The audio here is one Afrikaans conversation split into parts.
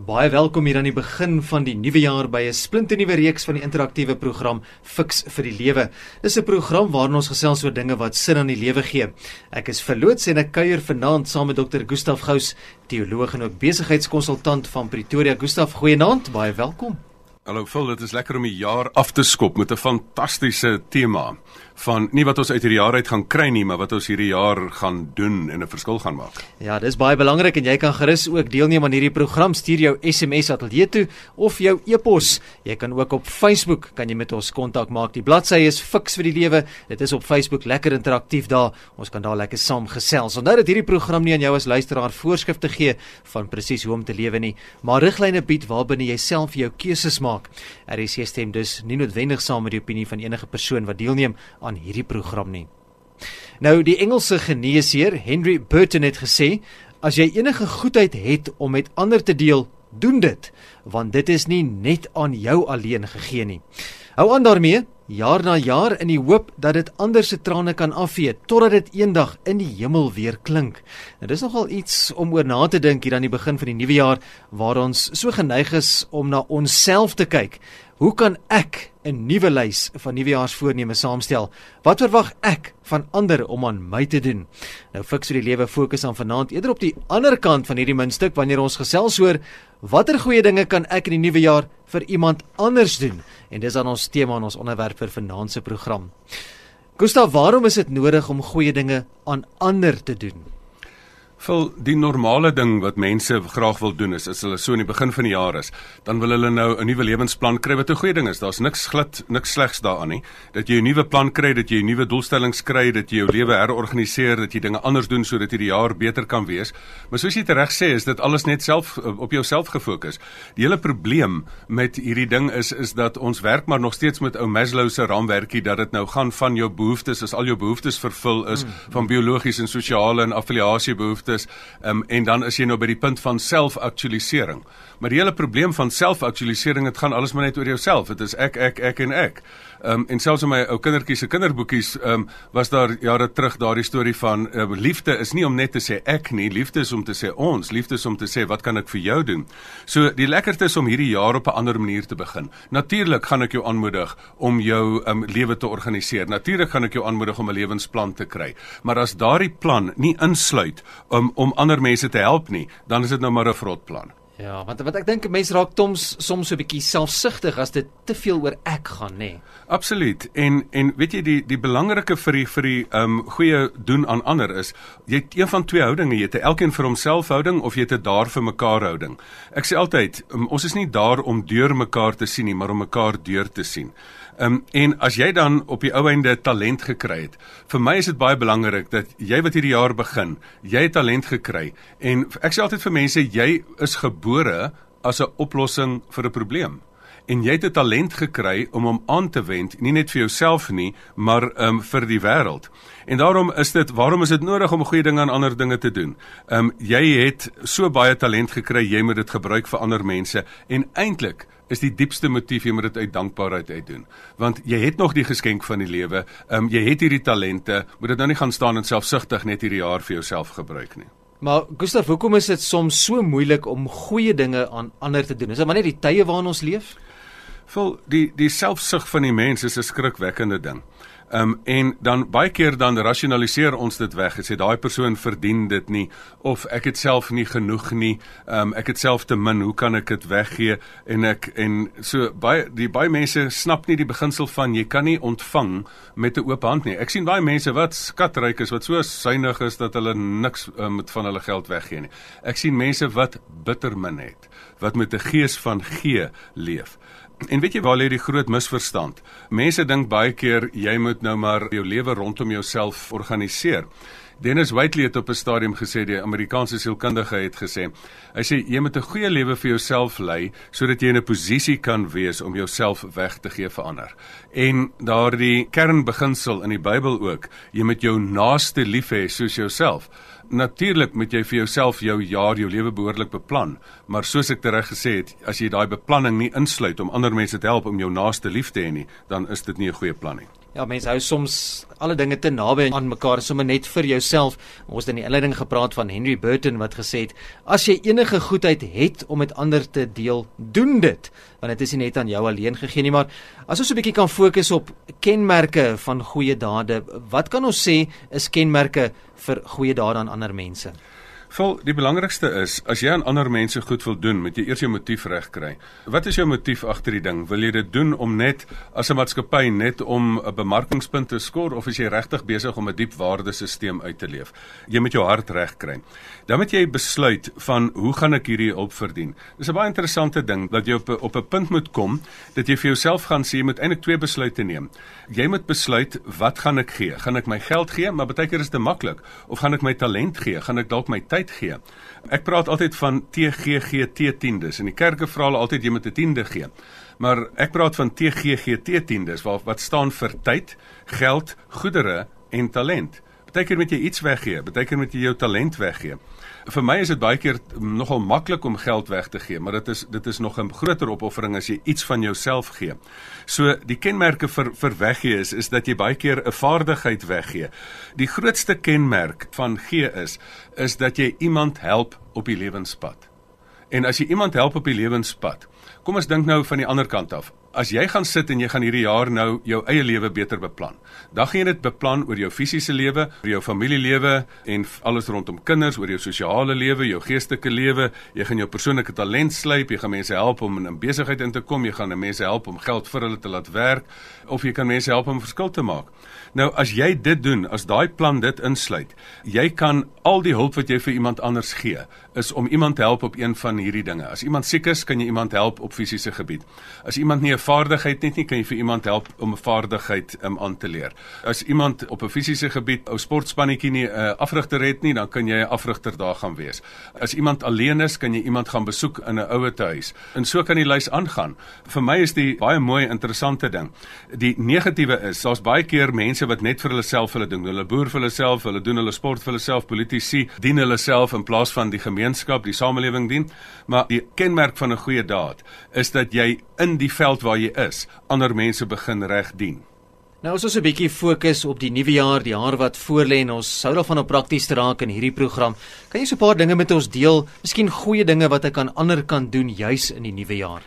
Baie welkom hier aan die begin van die nuwe jaar by 'n splinternuwe reeks van die interaktiewe program Fix vir die Lewe. Dis 'n program waarin ons gesels oor dinge wat sin aan die lewe gee. Ek is verloots en ek kuier vanaand saam met Dr. Gustaf Gous, teoloog en ook besigheidskonsultant van Pretoria. Gustaf, goeienaand, baie welkom. Hallo Phil, dit is lekker om die jaar af te skop met 'n fantastiese tema van nie wat ons uit hierdie jaar uit gaan kry nie, maar wat ons hierdie jaar gaan doen en 'n verskil gaan maak. Ja, dis baie belangrik en jy kan gerus ook deelneem aan hierdie program. Stuur jou SMS ateljee toe of jou e-pos. Jy kan ook op Facebook kan jy met ons kontak maak. Die bladsy is Fix vir die Lewe. Dit is op Facebook lekker interaktief daar. Ons kan daar lekker saam gesels. Onthou dat hierdie program nie aan jou as luisteraar voorskrifte gee van presies hoe om te lewe nie, maar riglyne bied waarbinne jy self jou keuses maak. RC stem dus nie noodwendig saam met die opinie van enige persoon wat deelneem aan aan hierdie program nie. Nou die Engelse geneesheer Henry Burton het gesê as jy enige goedheid het om met ander te deel, doen dit want dit is nie net aan jou alleen gegee nie. Hou aan daarmee jaar na jaar in die hoop dat dit ander se trane kan afvee totdat dit eendag in die hemel weer klink. Nou dis nogal iets om oor na te dink hier aan die begin van die nuwe jaar waar ons so geneig is om na onsself te kyk. Hoe kan ek 'n nuwe lys van nuwejaarsvoorneme saamstel? Wat verwag ek van ander om aan my te doen? Nou fiks vir die lewe fokus aan vanaand eerder op die ander kant van hierdie muntstuk wanneer ons gesels oor watter goeie dinge kan ek in die nuwe jaar vir iemand anders doen? En dis dan ons tema en ons onderwerp vir vanaand se program. Gustav, waarom is dit nodig om goeie dinge aan ander te doen? Vol die normale ding wat mense graag wil doen is as hulle so in die begin van die jaar is, dan wil hulle nou 'n nuwe lewensplan kry wat 'n goeie ding is. Daar's niks glad, niks slegs daaraan nie. Dat jy 'n nuwe plan kry, dat jy 'n nuwe doelstellings kry, dat jy jou lewe herorganiseer, dat jy dinge anders doen sodat hierdie jaar beter kan wees. Maar soos jy reg sê, is dit alles net self op jouself gefokus. Die hele probleem met hierdie ding is is dat ons werk maar nog steeds met ou Maslow se raamwerkie dat dit nou gaan van jou behoeftes, as al jou behoeftes vervul is, hmm. van biologiese en sosiale en affiliasie is um, en dan is jy nou by die punt van selfaktualisering. Maar die hele probleem van selfaktualisering, dit gaan alles maar net oor jouself. Dit is ek ek ek en ek. Ehm um, en selfs in my ou kindertjie se kinderboekies ehm um, was daar jare terug daardie storie van uh, liefde is nie om net te sê ek nie, liefde is om te sê ons, liefde is om te sê wat kan ek vir jou doen. So die lekkerste is om hierdie jaar op 'n ander manier te begin. Natuurlik gaan ek jou aanmoedig om jou ehm um, lewe te organiseer. Natuurlik gaan ek jou aanmoedig om 'n lewensplan te kry. Maar as daardie plan nie insluit um, om ander mense te help nie, dan is dit nou maar 'n vrot plan. Ja, want wat ek dink mense raak soms soms so 'n bietjie selfsugtig as dit te veel oor ek gaan, nê. Nee. Absoluut. En en weet jy die die belangrike vir die vir die ehm um, goeie doen aan ander is jy het een van twee houdinge, jy het 'n elkeen vir homself houding of jy het 'n daar vir mekaar houding. Ek sê altyd, um, ons is nie daar om deur mekaar te sien nie, maar om mekaar deur te sien. Ehm um, en as jy dan op die ou einde talent gekry het, vir my is dit baie belangrik dat jy wat hierdie jaar begin, jy het talent gekry en ek sê altyd vir mense jy is gebore as 'n oplossing vir 'n probleem en jy het 'n talent gekry om hom aan te wend, nie net vir jouself nie, maar ehm um, vir die wêreld. En daarom is dit, waarom is dit nodig om goeie dinge aan ander dinge te doen? Ehm um, jy het so baie talent gekry, jy moet dit gebruik vir ander mense en eintlik is die diepste motief jy moet dit uit dankbaarheid uit doen. Want jy het nog die geskenk van die lewe. Ehm um, jy het hierdie talente. Moet dit nou nie gaan staan en selfsugtig net hierdie jaar vir jouself gebruik nie. Maar Gustaf, hoekom is dit soms so moeilik om goeie dinge aan ander te doen? Is dit maar net die tye waarin ons leef? Vol die die selfsug van die mens is 'n skrikwekkende ding. Ehm um, en dan baie keer dan rasionaliseer ons dit weg. Ek sê daai persoon verdien dit nie of ek het self nie genoeg nie. Ehm um, ek het self te min. Hoe kan ek dit weggee? En ek en so baie die baie mense snap nie die beginsel van jy kan nie ontvang met 'n oop hand nie. Ek sien baie mense wat skatryk is, wat so suinig is dat hulle niks um, met van hulle geld weggee nie. Ek sien mense wat bitter min het, wat met 'n gees van gee leef. En weet jy waar lê die groot misverstand? Mense dink baie keer jy moet nou maar jou lewe rondom jouself organiseer. Dennis Whiteley het op 'n stadium gesê die Amerikaanse sielkundige het gesê, hy sê jy moet 'n goeie lewe vir jouself lei sodat jy in 'n posisie kan wees om jouself weg te gee vir ander. En daardie kernbeginsel in die Bybel ook, jy moet jou naaste lief hê soos jouself. Natuurlik moet jy vir jouself jou jaar, jou lewe behoorlik beplan, maar soos ek reg gesê het, as jy daai beplanning nie insluit om ander mense te help om jou naaste lief te hê nie, dan is dit nie 'n goeie plan nie. Ja, mense hou soms alle dinge te naby aan mekaar, sommer net vir jouself. Ons het in die inleiding gepraat van Henry Burton wat gesê het: "As jy enige goedheid het om met ander te deel, doen dit, want dit is nie net aan jou alleen gegee nie, maar as ons 'n bietjie kan fokus op kenmerke van goeie dade, wat kan ons sê is kenmerke vir goeie dade aan ander mense?" Vol die belangrikste is as jy aan ander mense goed wil doen, moet jy eers jou motief reg kry. Wat is jou motief agter die ding? Wil jy dit doen om net as 'n maatskappy net om 'n bemarkingspunt te skor of is jy regtig besig om 'n diep waardesisteem uit te leef? Jy moet jou hart reg kry. Dan moet jy besluit van hoe gaan ek hierdie hulp verdien? Dis 'n baie interessante ding dat jy op op 'n punt moet kom dat jy vir jouself gaan sê jy moet eintlik twee besluite neem. Jy moet besluit wat gaan ek gee? Gaan ek my geld gee? Maar baie keer is dit maklik. Of gaan ek my talent gee? Gaan ek dalk my tyd tyd gee. Ek praat altyd van TGGT tiendes en die kerke vra hulle altyd jy moet 'n tiende gee. Maar ek praat van TGGT tiendes wat wat staan vir tyd, geld, goedere en talent. Partykeer moet jy iets weggee, partykeer moet jy jou talent weggee. Vir my is dit baie keer nogal maklik om geld weg te gee, maar dit is dit is nog 'n groter opoffering as jy iets van jouself gee. So die kenmerke vir vir weggee is is dat jy baie keer 'n vaardigheid weggee. Die grootste kenmerk van gee is is dat jy iemand help op die lewenspad. En as jy iemand help op die lewenspad, kom ons dink nou van die ander kant af as jy gaan sit en jy gaan hierdie jaar nou jou eie lewe beter beplan. Dan gaan jy dit beplan oor jou fisiese lewe, oor jou familielewe en alles rondom kinders, oor jou sosiale lewe, jou geestelike lewe. Jy gaan jou persoonlike talent slyp, jy gaan mense help om in 'n besigheid in te kom, jy gaan mense help om geld vir hulle te laat werk of jy kan mense help om 'n verskil te maak. Nou as jy dit doen, as daai plan dit insluit, jy kan al die hulp wat jy vir iemand anders gee, is om iemand help op een van hierdie dinge. As iemand siek is, kan jy iemand help op fisiese gebied. As iemand nie 'n vaardigheid het nie, kan jy vir iemand help om 'n vaardigheid um, aan te leer. As iemand op 'n fisiese gebied 'n sportspannetjie nie 'n uh, afrigter het nie, dan kan jy 'n afrigter daar gaan wees. As iemand alleen is, kan jy iemand gaan besoek in 'n ouete huis. En so kan die lys aangaan. Vir my is die baie mooi interessante ding. Die negatiewe is, daar's baie keer mense wat net vir hulle self hulle doen. Hulle boer vir hulle self, hulle doen hulle sport vir hulle self, politici dien hulle self in plaas van die gemeenskap, die samelewing dien. Maar die kenmerk van 'n goeie daad is dat jy in die veld waar jy is, ander mense begin reg dien. Nou ons 'n bietjie fokus op die nuwe jaar, die jaar wat voorlê en ons sou daarvan op prakties te raak in hierdie program, kan jy so 'n paar dinge met ons deel, miskien goeie dinge wat ek aan ander kan doen juis in die nuwe jaar?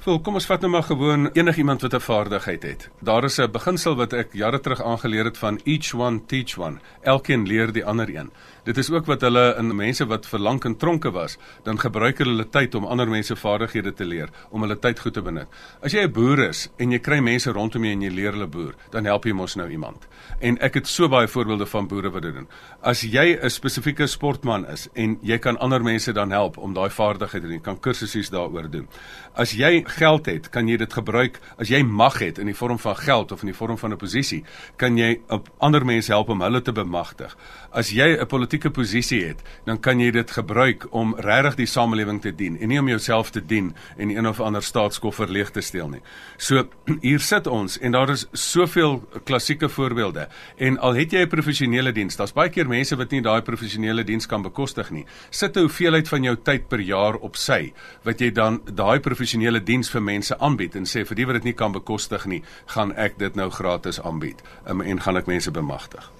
Vol, kom ons vat nou maar gewoon enigiemand wat 'n vaardigheid het. Daar is 'n beginsel wat ek jare terug aangeleer het van each one teach one. Elkeen leer die ander een. Dit is ook wat hulle in mense wat vir lank in tronke was, dan gebruik hulle tyd om ander mense vaardighede te leer, om hulle tyd goed te benut. As jy 'n boer is en jy kry mense rondom jou en jy leer hulle boer, dan help jy mos nou iemand. En ek het so baie voorbeelde van boere wat dit doen. As jy 'n spesifieke sportman is en jy kan ander mense dan help om daai vaardighede te doen, kan kursusse daaroor doen. As jy geld het, kan jy dit gebruik. As jy mag het in die vorm van geld of in die vorm van 'n posisie, kan jy op ander mense help om hulle te bemagtig. As jy 'n politieke posisie het, dan kan jy dit gebruik om regtig die samelewing te dien en nie om jouself te dien en een of ander staatskoffer leeg te steel nie. So hier sit ons en daar is soveel klassieke voorbeelde. En al het jy 'n professionele diens, daar's baie keer mense wat nie daai professionele diens kan bekostig nie. Sit 'n hoeveelheid van jou tyd per jaar op sy wat jy dan daai professionele diens vir mense aanbied en sê vir die wat dit nie kan bekostig nie, gaan ek dit nou gratis aanbied um, en gaan ek mense bemagtig.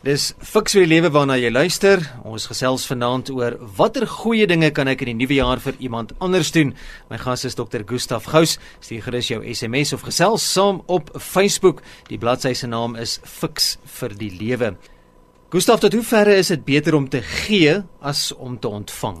Dis fiks vir die lewe waarna jy luister. Ons gesels vanaand oor watter goeie dinge kan ek in die nuwe jaar vir iemand anders doen. My gas is Dr. Gustaf Gous. Stuur gerus jou SMS of gesels saam op Facebook. Die bladsy se naam is Fiks vir die lewe. Gustaf, tot hoe ver is dit beter om te gee as om te ontvang?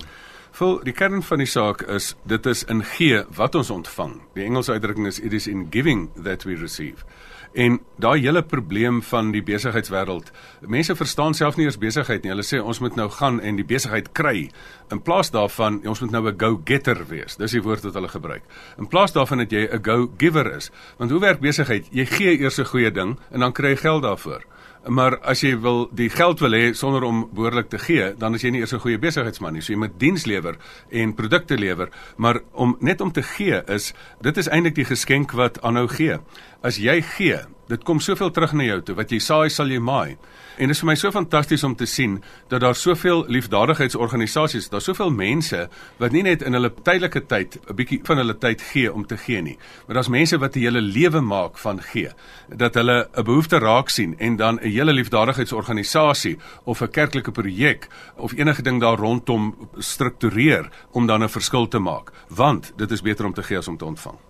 Vol die kern van die saak is dit is in gee wat ons ontvang. Die Engelse uitdrukking is it is in giving that we receive. En daai hele probleem van die besigheidswêreld. Mense verstaan self nie eers besigheid nie. Hulle sê ons moet nou gaan en die besigheid kry in plaas daarvan ons moet nou 'n go-getter wees. Dis die woord wat hulle gebruik. In plaas daarvan dat jy 'n go-giver is. Want hoe werk besigheid? Jy gee eers 'n goeie ding en dan kry jy geld daarvoor. Maar as jy wil die geld wil hê sonder om behoorlik te gee, dan is jy nie eers 'n goeie besigheidsman nie. So jy moet diens lewer en produkte lewer, maar om net om te gee is dit is eintlik die geskenk wat aanhou gee. As jy gee, Dit kom soveel terug na jou toe. Wat jy saai, sal jy maai. En dit is vir my so fantasties om te sien dat daar soveel liefdadigheidsorganisasies, daar soveel mense wat nie net in hulle tydelike tyd 'n bietjie van hulle tyd gee om te gee nie, maar daar's mense wat 'n hele lewe maak van gee. Dat hulle 'n behoefte raak sien en dan 'n hele liefdadigheidsorganisasie of 'n kerklike projek of enige ding daar rondom struktureer om dan 'n verskil te maak, want dit is beter om te gee as om te ontvang.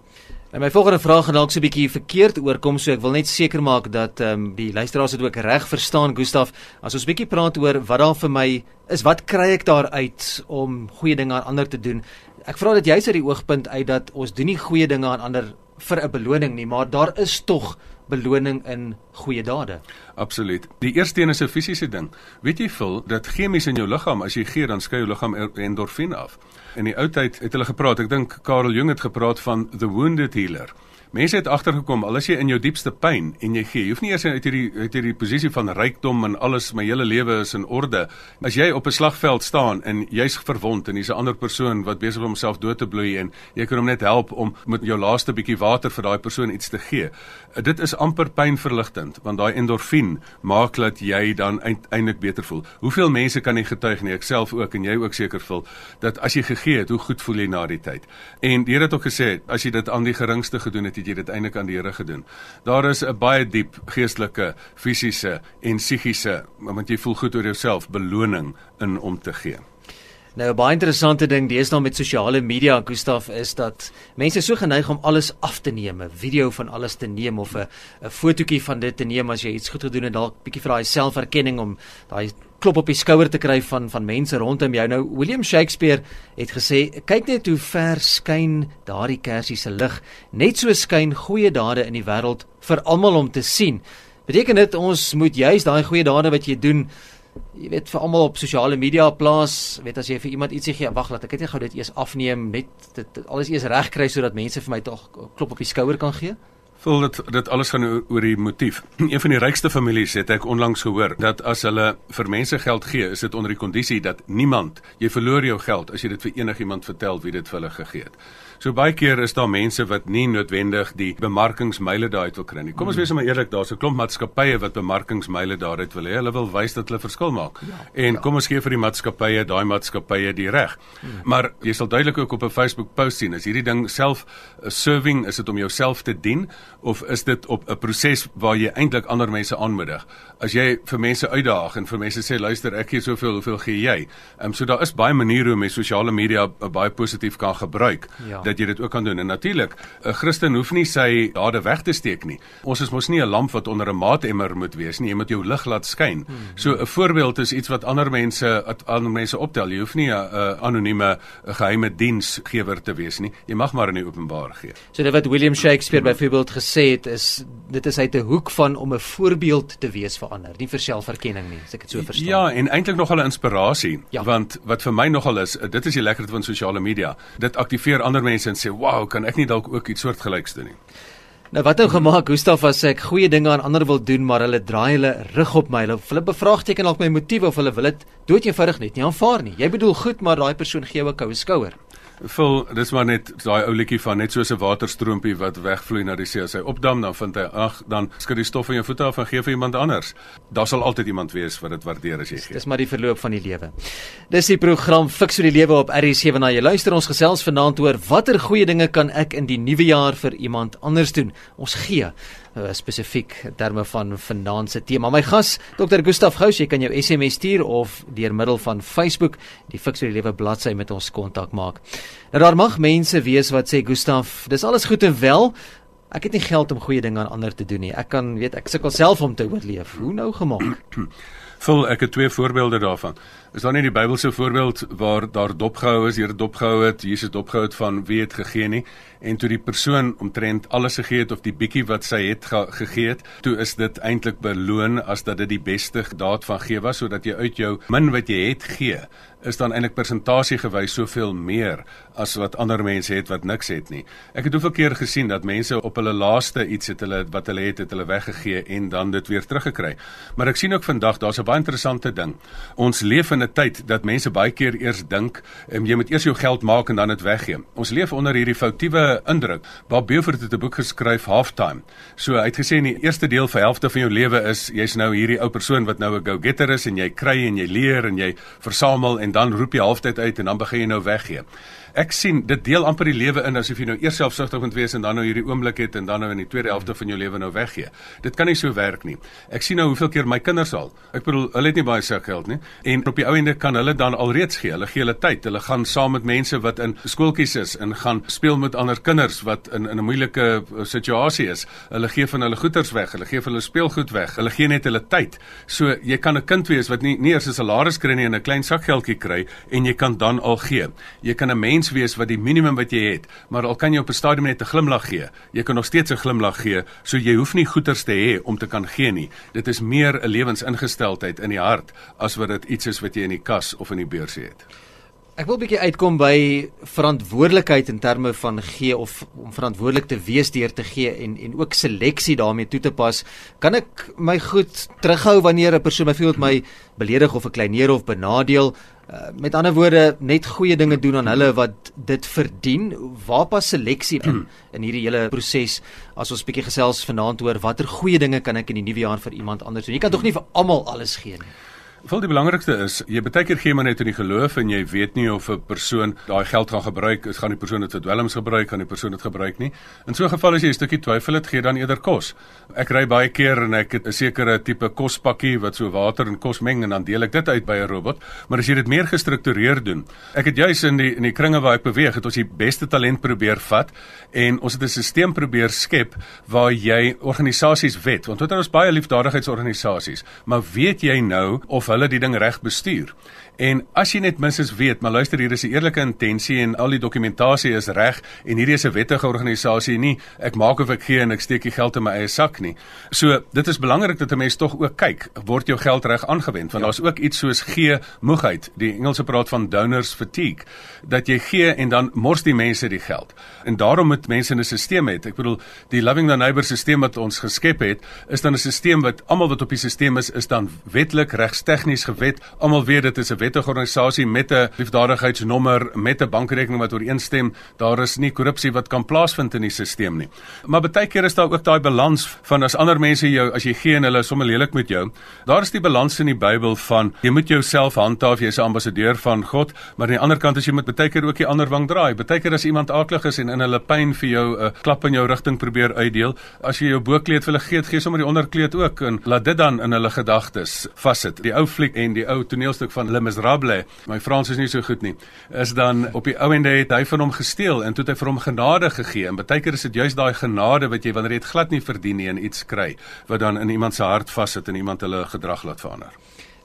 En my volgende vraag gaan dalk so 'n bietjie verkeerd oorkom, so ek wil net seker maak dat ehm um, die luisteraars dit ook reg verstaan, Gustaf. As ons bietjie praat oor wat daar vir my is, wat kry ek daar uit om goeie dinge aan ander te doen? Ek vra dit juist uit die oogpunt uit dat ons doen nie goeie dinge aan ander vir 'n beloning nie, maar daar is tog beloning in goeie dade. Absoluut. Die eerste een is 'n fisiese ding. Weet jy veel dat chemies in jou liggaam as jy gee dan skei jou liggaam endorfine af. In die ou tyd het hulle gepraat, ek dink Karel Jung het gepraat van the wounded healer. Mense het agtergekom al is jy in jou diepste pyn en jy gee, jy hoef nie eers uit hierdie uit hierdie posisie van rykdom en alles my hele lewe is in orde. As jy op 'n slagveld staan en jy's verwond en hier's 'n ander persoon wat besig is om homself dood te bloei en jy kan hom net help om met jou laaste bietjie water vir daai persoon iets te gee. Dit is amper pynverligtend want daai endorfien maak dat jy dan uiteindelik beter voel. Hoeveel mense kan jy getuig nie ek self ook en jy ook seker voel dat as jy gegee het, hoe goed voel jy na die tyd. En die Here het ook gesê as jy dit aan die geringste gedoen het, het jy dit eintlik aan die Here gedoen. Daar is 'n baie diep geestelike, fisiese en psigiese, want jy voel goed oor jouself, beloning in om te gee. Nou 'n baie interessante ding deesdae met sosiale media, Gustaf, is dat mense so geneig om alles af te neem, 'n video van alles te neem of 'n 'n fotootjie van dit te neem as jy iets goed gedoen het, dalk bietjie vir daai selferkenning om daai klop op die skouer te kry van van mense rondom jou. Nou William Shakespeare het gesê, kyk net hoe ver skyn daardie kersie se lig. Net so skyn goeie dade in die wêreld vir almal om te sien. Beteken dit ons moet juis daai goeie dade wat jy doen Jy weet vir almal op sosiale media plaas, weet as jy vir iemand ietsie gee, wag laat ek net gou dit eers afneem, net dit alles eers reg kry sodat mense vir my tog klop op die skouer kan gee. Voel dit dit alles gaan oor die motief. Een van die rykste families het ek onlangs gehoor dat as hulle vir mense geld gee, is dit onder die kondisie dat niemand, jy verloor jou geld as jy dit vir enigiemand vertel wie dit vir hulle gegee het. So baie keer is daar mense wat nie noodwendig die bemarkingsmyle daaruit wil kry nie. Kom ons wees maar eerlik, daar's 'n klomp maatskappye wat bemarkingsmyle daaruit wil hê. Hulle wil wys dat hulle verskil maak. Ja, en ja. kom ons gee vir die maatskappye, daai maatskappye die reg. Hmm. Maar jy sal duidelik ook op 'n Facebook post sien, is hierdie ding self uh, serving, is dit om jouself te dien of is dit op 'n proses waar jy eintlik ander mense aanmoedig? As jy vir mense uitdaag en vir mense sê luister, ek gee soveel, hoeveel gee jy? Ehm um, so daar is baie maniere hoe mense sosiale media uh, baie positief kan gebruik. Ja dat jy dit ook kan doen. En natuurlik, 'n Christen hoef nie sy dade weg te steek nie. Ons is mos nie 'n lamp wat onder 'n maatemmer moet wees nie. Jy moet jou lig laat skyn. Hmm. So 'n voorbeeld is iets wat ander mense ander mense optel. Jy hoef nie 'n anonieme geheime diensgewer te wees nie. Jy mag maar in die openbaar gee. So dit wat William Shakespeare byvoorbeeld gesê het is dit is uit 'n hoek van om 'n voorbeeld te wees vir ander, nie vir selfverkenning nie, as ek dit so verstaan. Ja, en eintlik nogal 'n inspirasie, ja. want wat vir my nogal is, dit is die lekkerte van sosiale media. Dit aktiveer ander mense en sê, "Wow, kan ek nie dalk ook iets soortgelyks doen nie?" Nou wat nou gemaak, Gustaf, as ek goeie dinge aan ander wil doen, maar hulle draai hulle rug op my. Hulle, hulle bevraagteken dalk my motiewe of hulle wil dit dood eenvoudig net nie aanvaar nie. Jy bedoel goed, maar daai persoon gee jou 'n koue skouer. Vul, dis maar net daai ou liedjie van net soos 'n waterstroompie wat wegvloei na die see. As hy opdam, dan vind hy ag, dan skud die stof van jou voete af en gee vir iemand anders. Daar sal altyd iemand wees wat dit waardeer as jy gee. Dis maar die verloop van die lewe. Dis die program Fix vir die lewe op RC waarna jy luister. Ons gesels vanaand oor watter goeie dinge kan ek in die nuwe jaar vir iemand anders doen? Ons gee uh, spesifiek terme van vanaand se tema. My gas, Dr. Gustaf Gous, jy kan jou SMS stuur of deur middel van Facebook die Fix vir die Lewe bladsy met ons kontak maak. Nou daar mag mense wees wat sê Gustaf, dis alles goed en wel. Ek het nie geld om goeie dinge aan ander te doen nie. Ek kan weet ek sukkel self om te oorleef. Hoe nou gemaak? Vul ek het twee voorbeelde daarvan. Is daar nie die Bybelse voorbeeld waar daar dopgehou is, Here dopgehou het, Jesus dopgehou het van wie het gegee nie en toe die persoon omtrent alles gegee het of die bietjie wat sy het ge gegee het, toe is dit eintlik beloon as dat dit die beste daad van gee was sodat jy uit jou min wat jy het gee is dan eintlik persentasiegewys soveel meer as wat ander mense het wat niks het nie. Ek het hoeveel keer gesien dat mense op hulle laaste iets het hulle wat hulle het het hulle weggegee en dan dit weer teruggekry. Maar ek sien ook vandag daar's 'n baie interessante ding. Ons leef in 'n tyd dat mense baie keer eers dink um, jy moet eers jou geld maak en dan dit weggee. Ons leef onder hierdie foutiewe indruk. Bob Beaufort het 'n boek geskryf Halftime. So hy het gesê in die eerste deel van helfte van jou lewe is jy's nou hierdie ou persoon wat nou 'n go-getter is en jy kry en jy leer en jy versamel en dan roep jy halftyd uit en dan begin jy nou weggee. Ek sien dit deel amper die lewe in asof jy nou eers selfsugtig moet wees en dan nou hierdie oomblik het en dan nou in die tweede helfte van jou lewe nou weggee. Dit kan nie so werk nie. Ek sien nou hoeveel keer my kinders al. Ek bedoel, hulle het nie baie sak geld nie en op die ou ende kan hulle dan alreeds gee. Hulle gee hulle tyd. Hulle gaan saam met mense wat in skooltjies is en gaan speel met ander kinders wat in in 'n moeilike situasie is. Hulle gee van hulle goederes weg. Hulle gee vir hulle speelgoed weg. Hulle gee net hulle tyd. So jy kan 'n kind wees wat nie nie eers 'n salaris kry nie en 'n klein sakgeldjie kry en jy kan dan al gee. Jy kan 'n mens wees wat die minimum wat jy het, maar al kan jy op 'n stadium net 'n glimlag gee. Jy kan nog steeds 'n glimlag gee, so jy hoef nie goederes te hê om te kan gee nie. Dit is meer 'n lewensingesteldheid in die hart as wat dit iets is wat jy in die kas of in die beursie het. Ek wil 'n bietjie uitkom by verantwoordelikheid in terme van gee of om verantwoordelik te wees deur te gee en en ook seleksie daarmee toe te pas. Kan ek my goed terughou wanneer 'n persoon byvoorbeeld my beledig of 'n kleineer of benadeel? Uh, met ander woorde, net goeie dinge doen aan hulle wat dit verdien. Waar pas seleksie in in hierdie hele proses? As ons bietjie gesels vanaand oor watter goeie dinge kan ek in die nuwe jaar vir iemand anders doen? Jy kan tog nie vir almal alles gee nie. Vol die belangrikste is jy baie keer gee maar net in die geloof en jy weet nie of 'n persoon daai geld gaan gebruik, is gaan die persoon dit vir dwelms gebruik, gaan die persoon dit gebruik nie. In so 'n geval as jy 'n stukkie twyfel het, gee dan eerder kos. Ek ry baie keer en ek het 'n sekere tipe kospakkie wat so water en kos meng en dan deel ek dit uit by 'n robot. Maar as jy dit meer gestruktureer doen. Ek het juis in die in die kringe waar ek beweeg, het ons die beste talent probeer vat en ons het 'n stelsel probeer skep waar jy organisasies wet. Want dit is baie liefdadigheidsorganisasies, maar weet jy nou of hulle die ding reg bestuur. En as jy net minstens weet, maar luister hier is 'n eerlike intensie en al die dokumentasie is reg en hierdie is 'n wettige organisasie nie ek maak of ek gee en ek steek die geld in my eie sak nie. So dit is belangrik dat 'n mens tog ook kyk, word jou geld reg aangewend want ja. daar's ook iets soos gee moegheid. Die Engelse praat van donors fatigue dat jy gee en dan mors die mense die geld. En daarom moet mense 'n stelsel hê. Ek bedoel die loving the neighbor stelsel wat ons geskep het, is dan 'n stelsel wat almal wat op die stelsel is is dan wetlik regstegnies gewet. Almal weet dit is 'n wettige organisasie met 'n liefdadigheidsnommer, met 'n bankrekening wat ooreenstem. Daar is nie korrupsie wat kan plaasvind in die stelsel nie. Maar baie keer is daar ook daai balans van as ander mense jou as jy gee en hulle is sommer lelik met jou. Daar is die balans in die Bybel van jy moet jouself handhaaf, jy's 'n ambassadeur van God, maar aan die ander kant as jy moet baie keer ook die ander wang draai. Baie keer as iemand aaklig is en in hulle pyn vir jou 'n uh, klap in jou rigting probeer uitdeel, as jy jou bokleed vir hulle gee, gee sommer die onderkleed ook en laat dit dan in hulle gedagtes vassit. Die ou fliek en die ou toneelstuk van Le Miserable, my Frans is nie so goed nie, is dan op die ou ende het hy van hom gesteel en toe het hy vir hom genade gegee. En baie keer is dit juist daai genade wat jy wanneer jy dit glad nie verdien nie en iets kry wat dan in iemand se hart vassit en iemand hulle gedrag laat verander.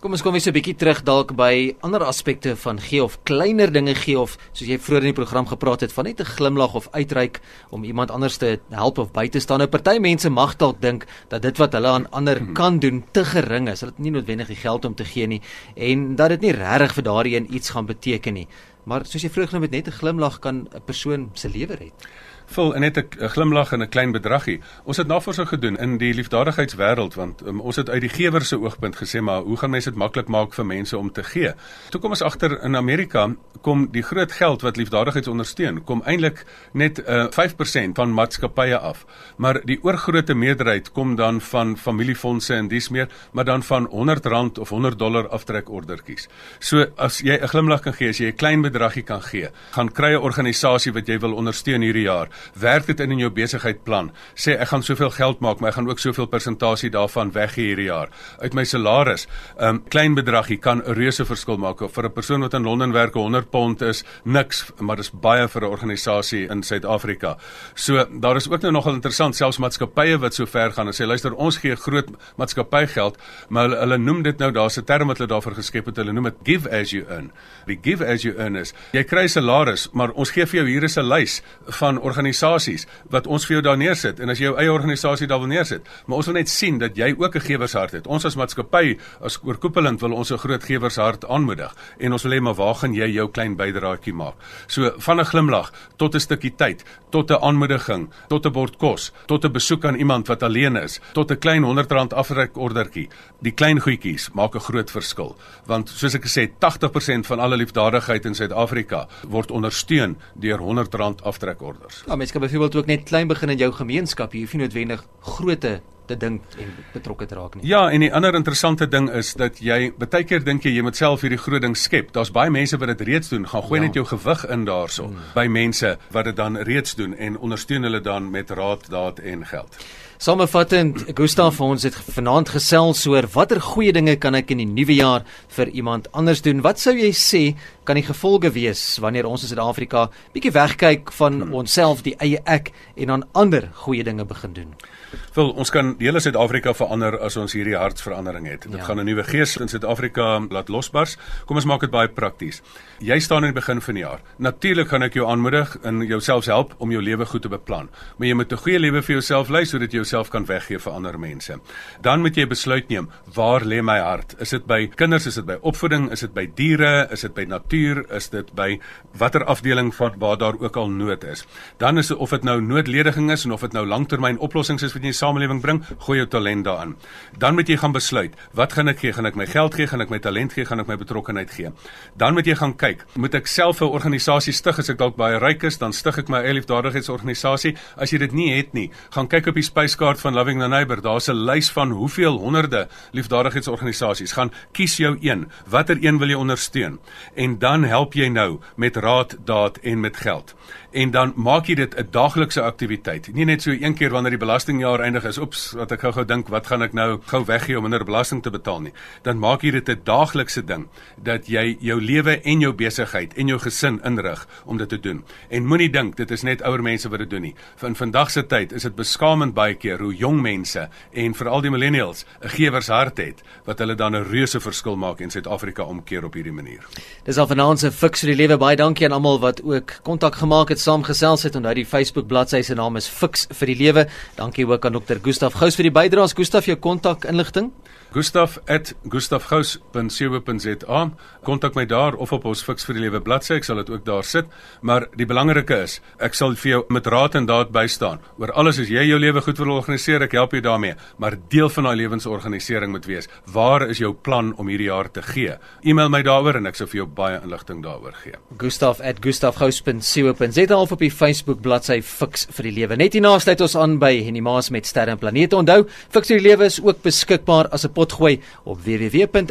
Kom ons kom weer so 'n bietjie terug dalk by ander aspekte van gee of kleiner dinge gee of soos jy vroeër in die program gepraat het van net 'n glimlag of uitreik om iemand anders te help of by te staan. Nou party mense mag dalk dink dat dit wat hulle aan ander mhm. kan doen te gering is. Hulle het nie noodwendig die geld om te gee nie en dat dit nie regtig vir daardie een iets gaan beteken nie. Maar soos jy vroeër genoem het, net 'n glimlag kan 'n persoon se lewe red vul net 'n glimlag en 'n klein bedragie. Ons het navorsing gedoen in die liefdadigheidswêreld want um, ons het uit die gewer se oogpunt gesê maar hoe gaan mense dit maklik maak vir mense om te gee? Toe kom ons agter in Amerika kom die groot geld wat liefdadigheid ondersteun kom eintlik net uh, 5% van maatskappye af. Maar die oorgrootste meerderheid kom dan van familiefondse en dis meer, maar dan van 100 rand of 100 dollar aftrekordertjies. So as jy 'n glimlag kan gee, as jy 'n klein bedragie kan gee, gaan kry 'n organisasie wat jy wil ondersteun hierdie jaar werk dit in in jou besigheidplan. Sê ek gaan soveel geld maak, maar ek gaan ook soveel persentasie daarvan weggee hierdie jaar uit my salaris. 'n um, Klein bedragie kan 'n reuse verskil maak vir 'n persoon wat in Londen werk, 100 pond is niks, maar dis baie vir 'n organisasie in Suid-Afrika. So daar is ook nou nogal interessant selfs maatskappye wat so ver gaan en sê luister, ons gee groot maatskappy geld, maar hulle, hulle noem dit nou daar's 'n term wat hulle daarvoor geskep het, hulle noem dit give as you earn. Die give as you earn is, jy kry salaris, maar ons gee vir jou hier is 'n lys van organisasies wat ons vir jou daar neersit en as jy jou eie organisasie daar wil neersit, maar ons wil net sien dat jy ook 'n gewershart het. Ons as maatskappy as oorkoepelend wil ons 'n groot gewershart aanmoedig en ons wil hê maar waar gaan jy jou klein bydraetjie maak? So van 'n glimlag tot 'n stukkie tyd, tot 'n aanmoediging, tot 'n bord kos, tot 'n besoek aan iemand wat alleen is, tot 'n klein R100 afrekordertjie. Die klein goedjies maak 'n groot verskil, want soos ek gesê, 80% van alle liefdadigheid in Suid-Afrika word ondersteun deur R100 aftrekorders. Ja, mense kan byvoorbeeld ook net klein begin in jou gemeenskap. Jy hoef nie noodwendig grootte te dink en betrokke te raak nie. Ja, en die ander interessante ding is dat jy baie keer dink jy jy moet self hierdie groot ding skep. Daar's baie mense wat dit reeds doen. Gaan gooi ja. net jou gewig in daarso hmm. by mense wat dit dan reeds doen en ondersteun hulle dan met raad, daad en geld. Samevattend, Gustaf ons het vanaand gesels oor watter goeie dinge kan ek in die nuwe jaar vir iemand anders doen? Wat sou jy sê kan die gevolge wees wanneer ons in Suid-Afrika bietjie wegkyk van hmm. onsself, die eie ek en aan ander goeie dinge begin doen? Wel, ons kan die hele Suid-Afrika verander as ons hierdie hartsverandering het. Dit ja. gaan 'n nuwe gees in Suid-Afrika laat losbars. Kom ons maak dit baie prakties. Jy staan in die begin van die jaar. Natuurlik gaan ek jou aanmoedig en jouself help om jou lewe goed te beplan. Maar jy moet 'n goeie lewe vir jouself lei sodat jy jouself kan weggee vir ander mense. Dan moet jy besluit neem, waar lê my hart? Is dit by kinders, is dit by opvoeding, is dit by diere, is dit by natuur, is dit by watter afdeling van waar daar ook al nood is? Dan is dit of dit nou noodlediging is en of dit nou langtermyn oplossings is wat jy in die samelewing bring, gooi jou talent daarin. Dan moet jy gaan besluit, wat gaan ek gee? Gaan ek my geld gee? Gaan ek my talent gee? Gaan ek my betrokkeheid gee? Dan moet jy gaan kyk, moet ek self 'n organisasie stig as ek dalk baie ryk is, dan stig ek my eie liefdadigheidsorganisasie. As jy dit nie het nie, gaan kyk op die spyskaart van Loving the Neighbor. Daar's 'n lys van hoeveel honderde liefdadigheidsorganisasies. Gaan kies jou een. Watter een wil jy ondersteun? En dan help jy nou met raad, daad en met geld. En dan maak jy dit 'n daaglikse aktiwiteit. Nie net so een keer wanneer die belastingjaar eindig is, oeps, wat ek gou-gou dink, wat gaan ek nou gou weggee om minder belasting te betaal nie. Dan maak jy dit 'n daaglikse ding dat jy jou lewe en jou besigheid en jou gesin inrig om dit te doen. En moenie dink dit is net ouer mense wat dit doen nie. Van vandag se tyd is dit beskamend baie keer hoe jong mense en veral die millennials 'n gewershart het wat hulle dan 'n reuse verskil maak in Suid-Afrika omkeer op hierdie manier. Dis al vanaand se fiks vir die lewe. Baie dankie aan almal wat ook kontak gemaak het saamgesels het. Onthou die Facebook bladsy se naam is Fix vir die Lewe. Dankie aan Dr. Gustaf Gous vir die bydraes. Gustaf, jou kontak inligting? gustaf@gustafgous.co.za. Kontak my daar of op ons Fix vir die Lewe bladsy. Ek sal dit ook daar sit. Maar die belangrike is, ek sal vir jou met raad en daad bystaan. Oor alles as jy jou lewe goed wil organiseer, ek help jou daarmee. Maar deel van daai lewensorganisering moet wees. Waar is jou plan om hierdie jaar te gee? E-mail my daaroor en ek sal vir jou baie inligting daaroor gee. gustaf@gustafgous.co.za of op die Facebook bladsy Fix vir die Lewe. Net hierna sluit ons aan by Henny Maas met Sterre en Planete. Onthou, vir die Lewe is ook beskikbaar as 'n potgooi op www.rsg.co.za.